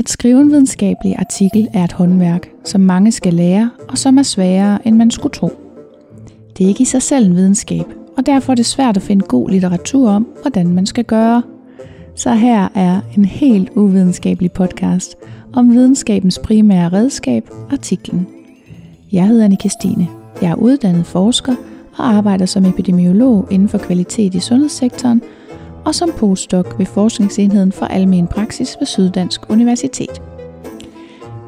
At skrive en videnskabelig artikel er et håndværk, som mange skal lære, og som er sværere, end man skulle tro. Det er ikke i sig selv en videnskab, og derfor er det svært at finde god litteratur om, hvordan man skal gøre. Så her er en helt uvidenskabelig podcast om videnskabens primære redskab, artiklen. Jeg hedder Anne Stine. Jeg er uddannet forsker og arbejder som epidemiolog inden for kvalitet i sundhedssektoren og som postdoc ved Forskningsenheden for Almen Praksis ved Syddansk Universitet.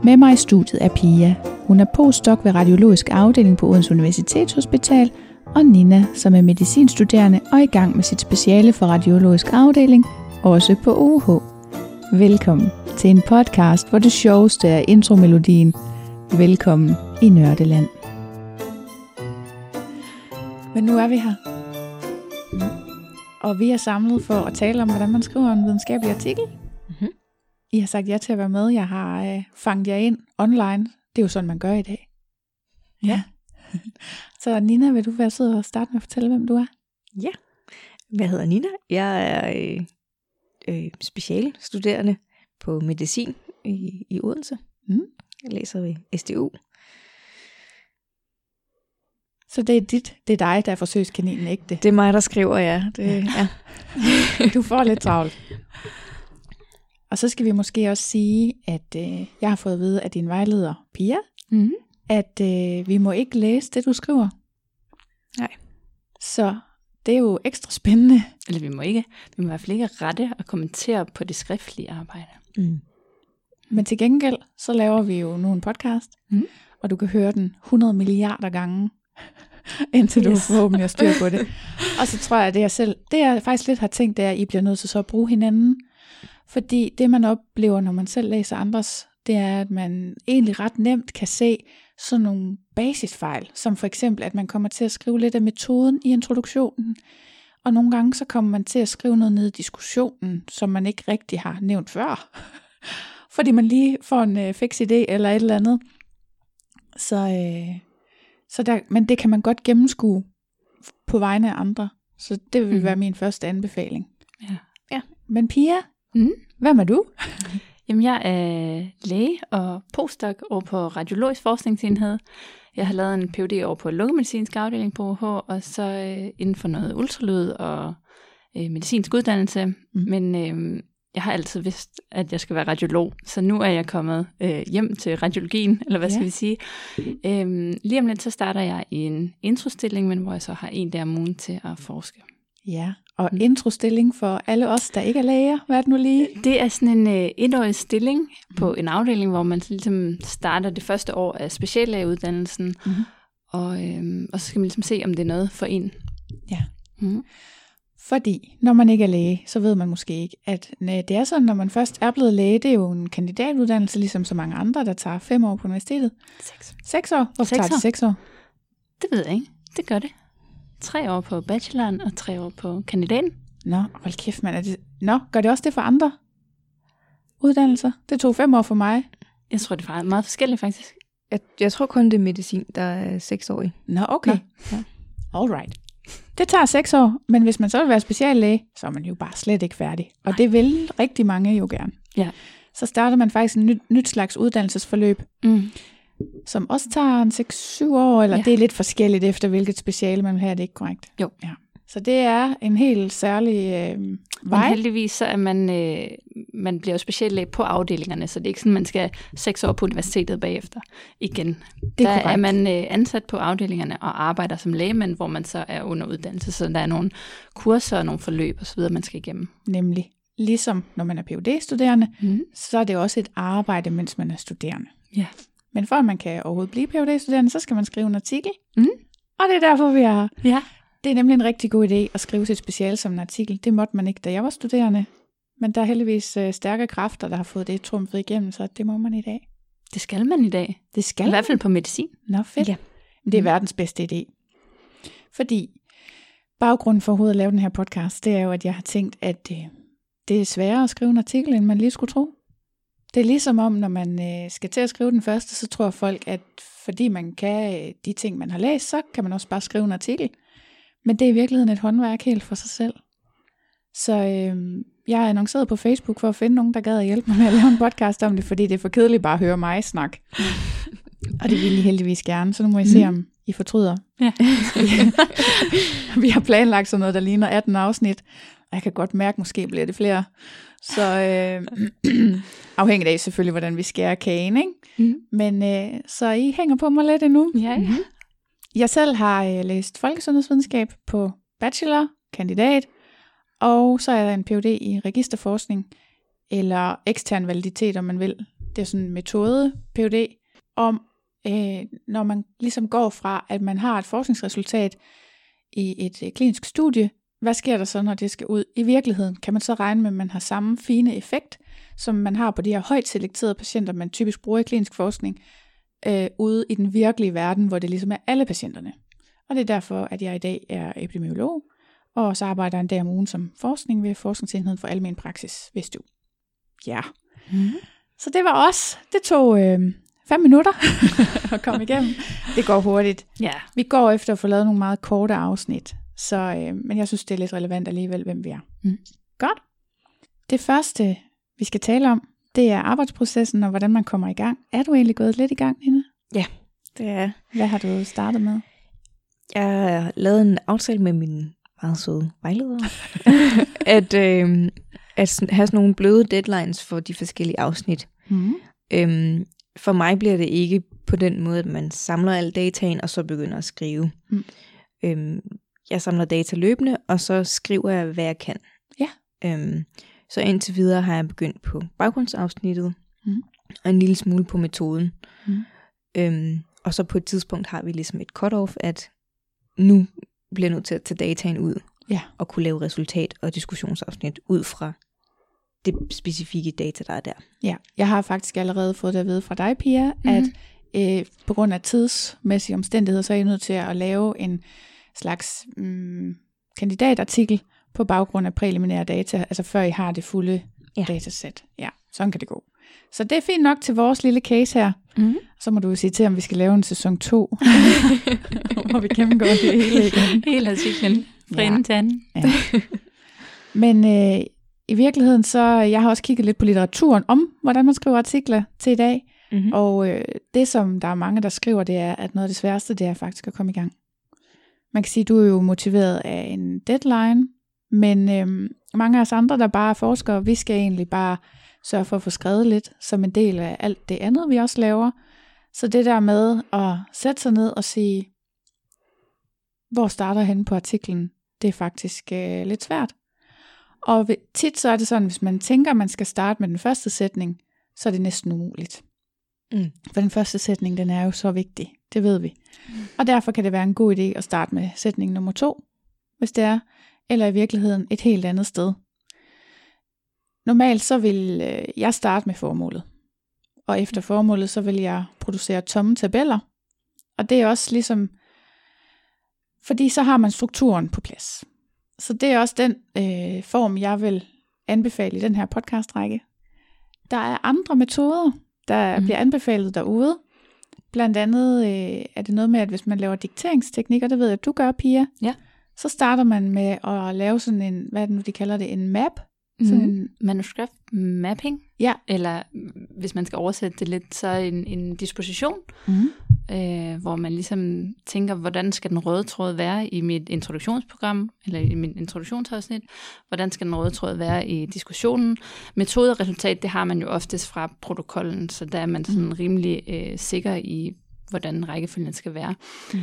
Med mig i studiet er Pia. Hun er postdoc ved Radiologisk Afdeling på Odense Universitetshospital, og Nina, som er medicinstuderende og i gang med sit speciale for Radiologisk Afdeling, også på OUH. Velkommen til en podcast, hvor det sjoveste er intromelodien. Velkommen i Nørdeland. Men nu er vi her. Og vi er samlet for at tale om, hvordan man skriver en videnskabelig artikel. Mhm. I har sagt ja til at være med. Jeg har øh, fanget jer ind online. Det er jo sådan, man gør i dag. Ja. Så Nina, vil du være sød og starte med at fortælle, hvem du er? Ja. Jeg hedder Nina. Jeg er øh, øh, specialstuderende på medicin i, i Odense. Mm. Jeg læser ved SDU. Så det er dit, det er dig, der er forsøgskaninen, ikke det? Det er mig, der skriver, ja. Det, ja. Du får lidt travlt. Og så skal vi måske også sige, at øh, jeg har fået at vide af din vejleder, Pia, Mm-hmm. at øh, vi må ikke læse det, du skriver. Nej. Så det er jo ekstra spændende. Eller vi må ikke, vi må i hvert fald ikke rette og kommentere på det skriftlige arbejde. Mm. Men til gengæld, så laver vi jo nu en podcast, Mm. og du kan høre den 100 milliarder gange, indtil du Yes. forhåbentlig har styr på det. Og så tror jeg, at det jeg selv, det jeg faktisk lidt har tænkt, det er, at I bliver nødt til så at bruge hinanden. Fordi det man oplever, når man selv læser andres, det er, at man egentlig ret nemt kan se sådan nogle basisfejl, som for eksempel, at man kommer til at skrive lidt af metoden i introduktionen, og nogle gange så kommer man til at skrive noget ned i diskussionen, som man ikke rigtig har nævnt før. Fordi man lige får en øh, fix idé eller et eller andet. Så, øh, så der, men det kan man godt gennemskue på vegne af andre. Så det vil Mhm. være min første anbefaling. Ja. Ja. Men Pia, Mhm. hvem er du? Jamen, jeg er læge og postdoc over på Radiologisk Forskningsenhed. Jeg har lavet en PhD over på lungemedicinsk afdeling på OH, og så øh, inden for noget ultralyd og øh, medicinsk uddannelse. Mm. Mm. Men øh, jeg har altid vidst, at jeg skal være radiolog, så nu er jeg kommet øh, hjem til radiologien, eller hvad Ja. skal vi sige. Øh, lige om lidt, så starter jeg i en introstilling, men hvor jeg så har en dag om ugen til at forske. Ja, og Mm. introstilling for alle os, der ikke er læger. Hvad er det nu lige? Det er sådan en øh, etårig stilling på en afdeling, hvor man ligesom starter det første år af speciallægeuddannelsen, Mhm. og, øh, og så skal man ligesom se, om det er noget for en. Ja. Mm. Fordi når man ikke er læge, så ved man måske ikke, at nej, det er sådan, når man først er blevet læge, det er jo en kandidatuddannelse, ligesom så mange andre, der tager fem år på universitetet. Seks. Seks år? Hvorfor Seks tager det år. seks år? Det ved jeg ikke. Det gør det. Tre år på bacheloren og tre år på kandidaten. Nå, hold kæft, mand. Er det... Nå, gør det også det for andre uddannelser? Det tog fem år for mig. Jeg tror, det er meget forskelligt faktisk. Jeg, jeg tror kun, det er medicin, der er seksårig. Nå, okay. Nå, ja. All right. Det tager seks år, men hvis man så vil være speciallæge, så er man jo bare slet ikke færdig. Og det vil rigtig mange jo gerne. Ja. Så starter man faktisk en nyt, nyt slags uddannelsesforløb, Mm. som også tager en 6-7 år, eller ja. Det er lidt forskelligt efter, hvilket speciale man vil have, er det ikke korrekt? Jo. Ja. Så det er en helt særlig øh, Men vej. heldigvis så er man, øh, man bliver jo speciallæge på afdelingerne, så det er ikke sådan, man skal seks år på universitetet bagefter igen. Det er der er korrekt. man øh, ansat på afdelingerne og arbejder som lægemand, hvor man så er under uddannelse, så der er nogle kurser og nogle forløb osv., man skal igennem. Nemlig, ligesom når man er phd studerende Mm. så er det også et arbejde, mens man er studerende. Ja. Men for at man kan overhovedet blive phd studerende så skal man skrive en artikel. Mm. Og det er derfor, vi er Ja. Det er nemlig en rigtig god idé at skrive sit speciale som en artikel. Det måtte man ikke, da jeg var studerende. Men der er heldigvis øh, stærke kræfter, der har fået det trumfet igennem, så det må man i dag. Det skal man i dag. Det skal I hvert fald på medicin. Nå, fedt. Ja. Men det er Mm. verdens bedste idé. Fordi baggrunden for overhovedet at lave den her podcast, det er jo, at jeg har tænkt, at øh, det er sværere at skrive en artikel, end man lige skulle tro. Det er ligesom om, når man øh, skal til at skrive den første, så tror folk, at fordi man kan øh, de ting, man har læst, så kan man også bare skrive en artikel. Men det er i virkeligheden et håndværk helt for sig selv. Så øh, jeg annoncerede på Facebook for at finde nogen, der gad at hjælpe mig med at lave en podcast om det, fordi det er for kedeligt bare at høre mig snakke. og det ville I heldigvis gerne, så nu må I se, om I fortryder. Ja. vi har planlagt sådan noget, der ligner 18 afsnit. Jeg kan godt mærke, måske bliver det flere. Så øh, afhængigt af selvfølgelig, hvordan vi skærer kagen, ikke? Mm. Men øh, så I hænger på mig lidt endnu. Ja, ja. Jeg selv har øh, læst folkesundhedsvidenskab på bachelor, kandidat, og så er der en Ph.D. i registerforskning, eller ekstern validitet, om man vil. Det er sådan en metode Ph.D. om, øh, når man ligesom går fra, at man har et forskningsresultat i et øh, klinisk studie, hvad sker der så, når det skal ud i virkeligheden? Kan man så regne med, at man har samme fine effekt, som man har på de her højt selekterede patienter, man typisk bruger i klinisk forskning, øh, ude i den virkelige verden, hvor det ligesom er alle patienterne. Og det er derfor, at jeg i dag er epidemiolog, og så arbejder jeg en dag om ugen som forskning ved Forskningsenheden for Almen Praksis, du. Ja. Mm. Så det var os. Det tog øh, fem minutter at komme igennem. Det går hurtigt. ja. Vi går efter at få lavet nogle meget korte afsnit, så, øh, men jeg synes, det er lidt relevant alligevel, hvem vi er. Mm. Godt. Det første, vi skal tale om, det er arbejdsprocessen og hvordan man kommer i gang. Er du egentlig gået lidt i gang, Nina? Det er, Hvad har du startet med? jeg har lavet en aftale med min meget søde vejleder, at, øh, at have sådan nogle bløde deadlines for de forskellige afsnit. Mm. Øhm, for mig bliver det ikke på den måde, at man samler al dataen, og så begynder at skrive. Mm. Øhm, jeg samler data løbende, og så skriver jeg, hvad jeg kan. Ja. Øhm, så indtil videre har jeg begyndt på baggrundsafsnittet, Mm. og en lille smule på metoden. Mm. Øhm, og så på et tidspunkt har vi ligesom et cut-off, at nu bliver nødt til at tage dataen ud, Ja. og kunne lave resultat- og diskussionsafsnit ud fra det specifikke data, der er der. Ja, jeg har faktisk allerede fået det at vide fra dig, Pia, mm-hmm. at øh, på grund af tidsmæssige omstændigheder, så er jeg nødt til at lave en slags mm, kandidatartikel på baggrund af præliminære data, altså før I har det fulde ja. datasæt. Ja, sådan kan det gå. Så det er fint nok til vores lille case her. Mm. Så må du jo sige til, om vi skal lave en sæson 2, hvor vi gennemgår det hele igen. Hele artiklen fra Ja. ende til anden. Ja. Men øh, i virkeligheden, så jeg har også kigget lidt på litteraturen om, hvordan man skriver artikler til i dag. Mm-hmm. Og øh, det, som der er mange, der skriver, det er, at noget af det sværeste, det er faktisk at komme i gang. Man kan sige, du er jo motiveret af en deadline, men øh, mange af os andre, der bare er forskere, vi skal egentlig bare sørge for at få skrevet lidt, som en del af alt det andet, vi også laver. Så det der med at sætte sig ned og sige, hvor starter henne på artiklen, det er faktisk øh, lidt svært. Og ved- tit så er det sådan, hvis man tænker, at man skal starte med den første sætning, så er det næsten umuligt. Mm. For den første sætning, den er jo så vigtig. Det ved vi. Mm. Og derfor kan det være en god idé at starte med sætning nummer to, hvis det er, eller i virkeligheden et helt andet sted. Normalt så vil øh, jeg starte med formålet. Og efter formålet, så vil jeg producere tomme tabeller. Og det er også ligesom, fordi så har man strukturen på plads. Så det er også den øh, form, jeg vil anbefale i den her podcastrække. Der er andre metoder, der mm. bliver anbefalet derude. Blandt andet øh, er det noget med, at hvis man laver dikteringsteknikker, det ved jeg, at du gør, Pia, Ja. så starter man med at lave sådan en, hvad er det nu, de kalder det, en map. Sådan Mm. Manuskript mapping, ja. eller mm, hvis man skal oversætte det lidt, så en, en disposition, Mm. øh, hvor man ligesom tænker, hvordan skal den røde tråd være i mit introduktionsprogram, eller i mit introduktionsafsnit, hvordan skal den røde tråd være i diskussionen. Metode og resultat, det har man jo oftest fra protokollen, så der er man sådan rimelig øh, sikker i, hvordan rækkefølgen skal være. Mm.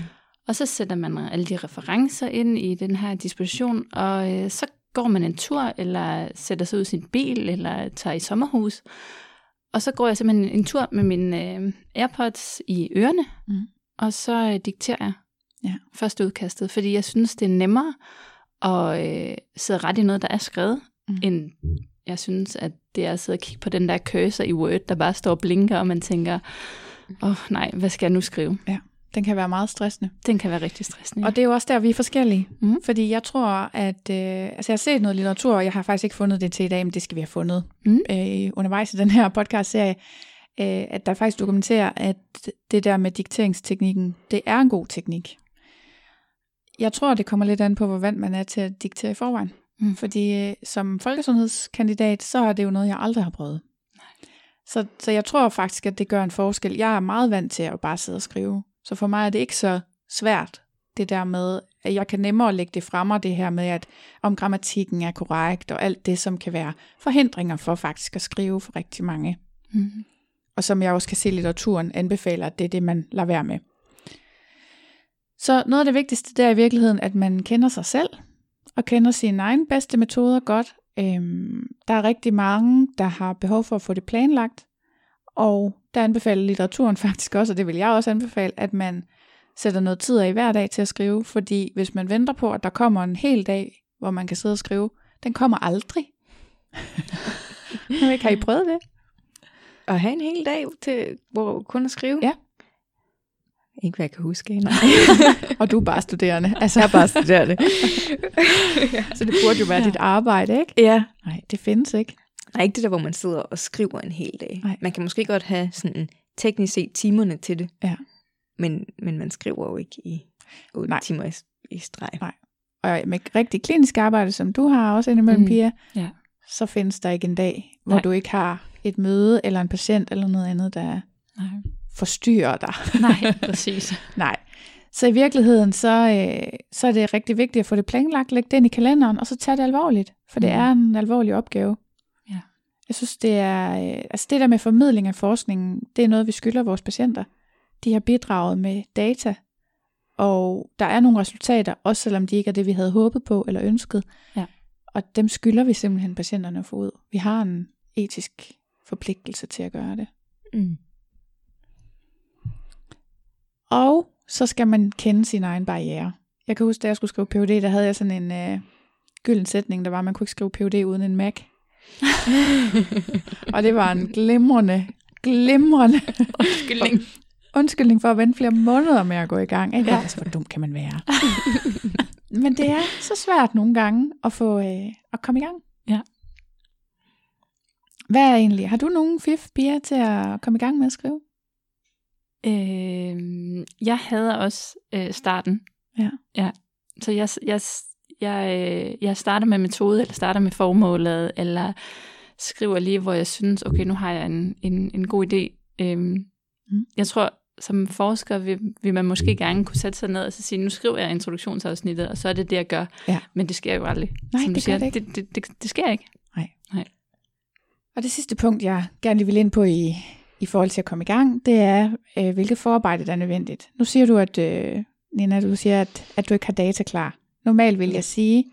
Og så sætter man alle de referencer ind i den her disposition, og øh, så går man en tur, eller sætter sig ud i sin bil, eller tager i sommerhus. Og så går jeg simpelthen en tur med mine øh, AirPods i ørerne, Mm. og så øh, dikterer jeg Ja. første udkastet, fordi jeg synes, det er nemmere at øh, sidde ret i noget, der er skrevet, Mm. end jeg synes, at det er at sidde og kigge på den der cursor i Word, der bare står og blinker, og man tænker, åh oh, nej, hvad skal jeg nu skrive? Den kan være meget stressende. Den kan være rigtig stressende. Og det er jo også der, vi er forskellige. Mm. Fordi jeg tror, at... Øh, altså jeg har set noget litteratur, og jeg har faktisk ikke fundet det til i dag, men det skal vi have fundet Mm. øh, undervejs i den her podcast-serie, øh, at der faktisk dokumenterer, at det der med dikteringsteknikken, det er en god teknik. Jeg tror, det kommer lidt an på, hvor vant man er til at diktere i forvejen. Mm. Fordi øh, som folkesundhedskandidat, så er det jo noget, jeg aldrig har prøvet. Så, så jeg tror faktisk, at det gør en forskel. Jeg er meget vant til at bare sidde og skrive. Så for mig er det ikke så svært, det der med, at jeg kan nemmere lægge det frem, og det her med, at om grammatikken er korrekt, og alt det, som kan være forhindringer for faktisk at skrive for rigtig mange. Mm. Og som jeg også kan se, litteraturen anbefaler, at det er det, man lader være med. Så noget af det vigtigste, det er i virkeligheden, at man kender sig selv, og kender sine egne bedste metoder godt. Øhm, der er rigtig mange, der har behov for at få det planlagt, og der anbefaler litteraturen faktisk også, og det vil jeg også anbefale, at man sætter noget tid af hver dag til at skrive, fordi hvis man venter på, at der kommer en hel dag, hvor man kan sidde og skrive, den kommer aldrig. Ikke, har I prøvet det? At have en hel dag til, hvor kun at skrive? Ja. Ikke hvad jeg kan huske. Nej. Og du er bare studerende. Altså, Jeg er bare studerende. så det burde jo være Ja. dit arbejde, ikke? ja. Nej, det findes ikke. Nej, ikke det der, hvor man sidder og skriver en hel dag. Nej. Man kan måske godt have sådan teknisk set timerne til det. Ja. Men, men man skriver jo ikke i 8 Nej. timer i, i streg. Nej. Og med rigtig klinisk arbejde, som du har også indimellem, Mm. mm. Pia, Ja. så findes der ikke en dag, hvor Nej. du ikke har et møde eller en patient eller noget andet, der Nej. forstyrrer dig. Nej, præcis. Nej. Så i virkeligheden, så, øh, så er det rigtig vigtigt at få det planlagt, lægge det ind i kalenderen, og så tage det alvorligt, for det Mhm. er en alvorlig opgave. Jeg synes, det er, øh, altså det der med formidling af forskningen, det er noget, vi skylder vores patienter. De har bidraget med data, og der er nogle resultater, også selvom de ikke er det, vi havde håbet på eller ønsket. Ja. Og dem skylder vi simpelthen patienterne at få ud. Vi har en etisk forpligtelse til at gøre det. Mm. Og så skal man kende sin egen barriere. Jeg kan huske, da jeg skulle skrive PhD, der havde jeg sådan en øh, gylden sætning, der var, at man kunne ikke skrive PhD uden en Mac. og det var en glimrende, glimrende Undskyldning. undskyldning for at vente flere måneder med at gå i gang. Ikke? Ja. Altså, hvor dum kan man være? Men det er så svært nogle gange at få øh, at komme i gang. Ja. Hvad er egentlig? Har du nogen fif, Bia, til at komme i gang med at skrive? Øh, jeg hader også øh, starten. Ja. ja. Så jeg, jeg, jeg, øh, jeg starter med metode, eller starter med formålet, eller skriver lige, hvor jeg synes, okay, nu har jeg en, en, en god idé. Øhm, Mm. Jeg tror, som forsker vil, vil man måske gerne kunne sætte sig ned og så sige, nu skriver jeg introduktionsafsnittet, og så er det det, jeg gør. Ja. Men det sker jo aldrig. Nej, som det siger. det ikke. Det, det, det, det sker ikke. Og det sidste punkt, jeg gerne lige vil ind på i, i forhold til at komme i gang, det er, øh, hvilket forarbejde der er nødvendigt. Nu siger du, at øh, Nina, du siger, at, at du ikke har data klar. Normalt vil jeg sige,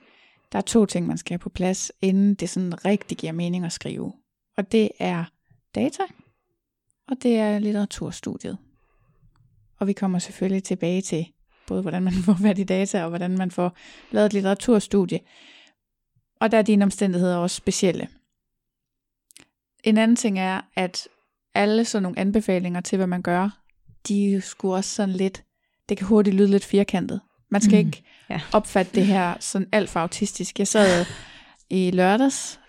der er to ting, man skal have på plads, inden det sådan rigtig giver mening at skrive. Og det er data, og det er litteraturstudiet. Og vi kommer selvfølgelig tilbage til både, hvordan man får fat i data, og hvordan man får lavet et litteraturstudie. Og der er dine omstændigheder også specielle. En anden ting er, at alle sådan nogle anbefalinger til, hvad man gør, de sgu også sådan lidt, det kan hurtigt lyde lidt firkantet. Man skal Mhm. ikke Ja. opfatte det her sådan alt for autistisk. Jeg sad i lørdags,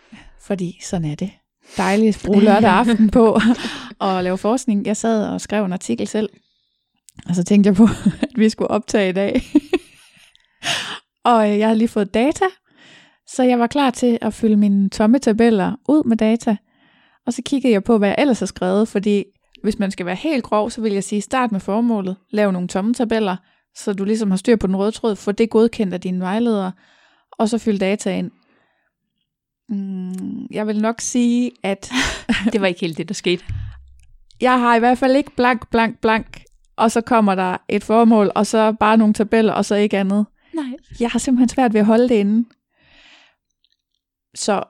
fordi sådan er det. Dejligt at bruge lørdag aften på at lave forskning. Jeg sad og skrev en artikel selv, og så tænkte jeg på, at vi skulle optage i dag. og øh, jeg havde lige fået data, så jeg var klar til at fylde mine tomme tabeller ud med data. Og så kiggede jeg på, hvad jeg ellers har skrevet, fordi hvis man skal være helt grov, så vil jeg sige, start med formålet, lav nogle tomme tabeller, så du ligesom har styr på den røde tråd, få det godkendt af dine vejledere, og så fyld data ind. Mm, jeg vil nok sige, at Det var ikke helt det, der skete. jeg har i hvert fald ikke blank, blank, blank, og så kommer der et formål, og så bare nogle tabeller, og så ikke andet. Nej. Jeg har simpelthen svært ved at holde det inde. Så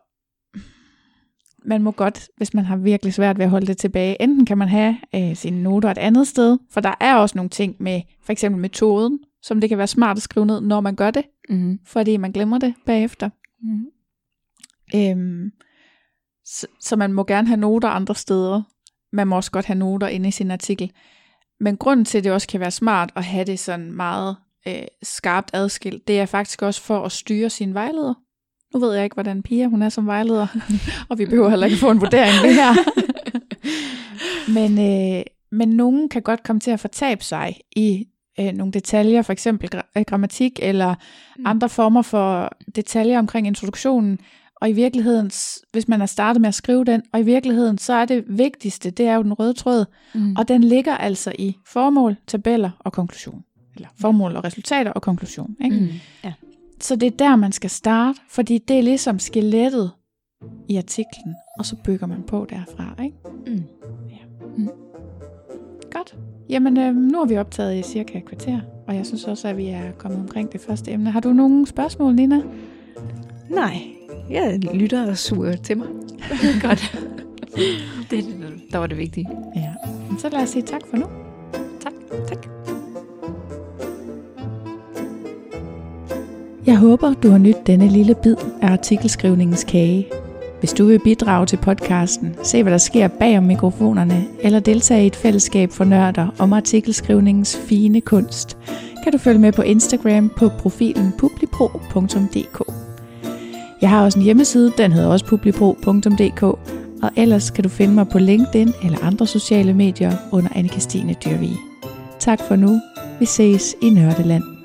man må godt, hvis man har virkelig svært ved at holde det tilbage, enten kan man have øh, sine noter et andet sted, for der er også nogle ting med for eksempel metoden, som det kan være smart at skrive ned, når man gør det, Mm-hmm. fordi man glemmer det bagefter. Mm-hmm. Øhm, så, så man må gerne have noter andre steder. Man må også godt have noter inde i sin artikel. Men grunden til, at det også kan være smart at have det sådan meget øh, skarpt adskilt, det er faktisk også for at styre sin vejleder. Nu ved jeg ikke, hvordan Pia hun er som vejleder, og vi behøver heller ikke få en vurdering det her. men, øh, men nogen kan godt komme til at fortabe sig i øh, nogle detaljer, for eksempel gra- øh, grammatik eller mm. andre former for detaljer omkring introduktionen, og i virkeligheden, hvis man er startet med at skrive den, og i virkeligheden, så er det vigtigste, det er jo den røde tråd, Mm. og den ligger altså i formål, tabeller og konklusion. Eller formål og resultater og konklusion. Ikke? Mm. Så det er der, man skal starte, fordi det er ligesom skelettet i artiklen, og så bygger man på derfra. Ikke? Mm. Godt. Jamen, øh, nu har vi optaget i cirka et kvarter, og jeg synes også, at vi er kommet omkring det første emne. Har du nogle spørgsmål, Nina? Nej, jeg lytter og suger til mig. Godt. det, der var det vigtige. Ja. Så lad os sige tak for nu. Tak. Tak. Jeg håber, du har nydt denne lille bid af artikelskrivningens kage. Hvis du vil bidrage til podcasten, se hvad der sker bag om mikrofonerne, eller deltage i et fællesskab for nørder om artikelskrivningens fine kunst, kan du følge med på Instagram på profilen publipro.dk. Jeg har også en hjemmeside, den hedder også publipro.dk, og ellers kan du finde mig på LinkedIn eller andre sociale medier under anne Christine Dyrvig. Tak for nu. Vi ses i Nørdeland.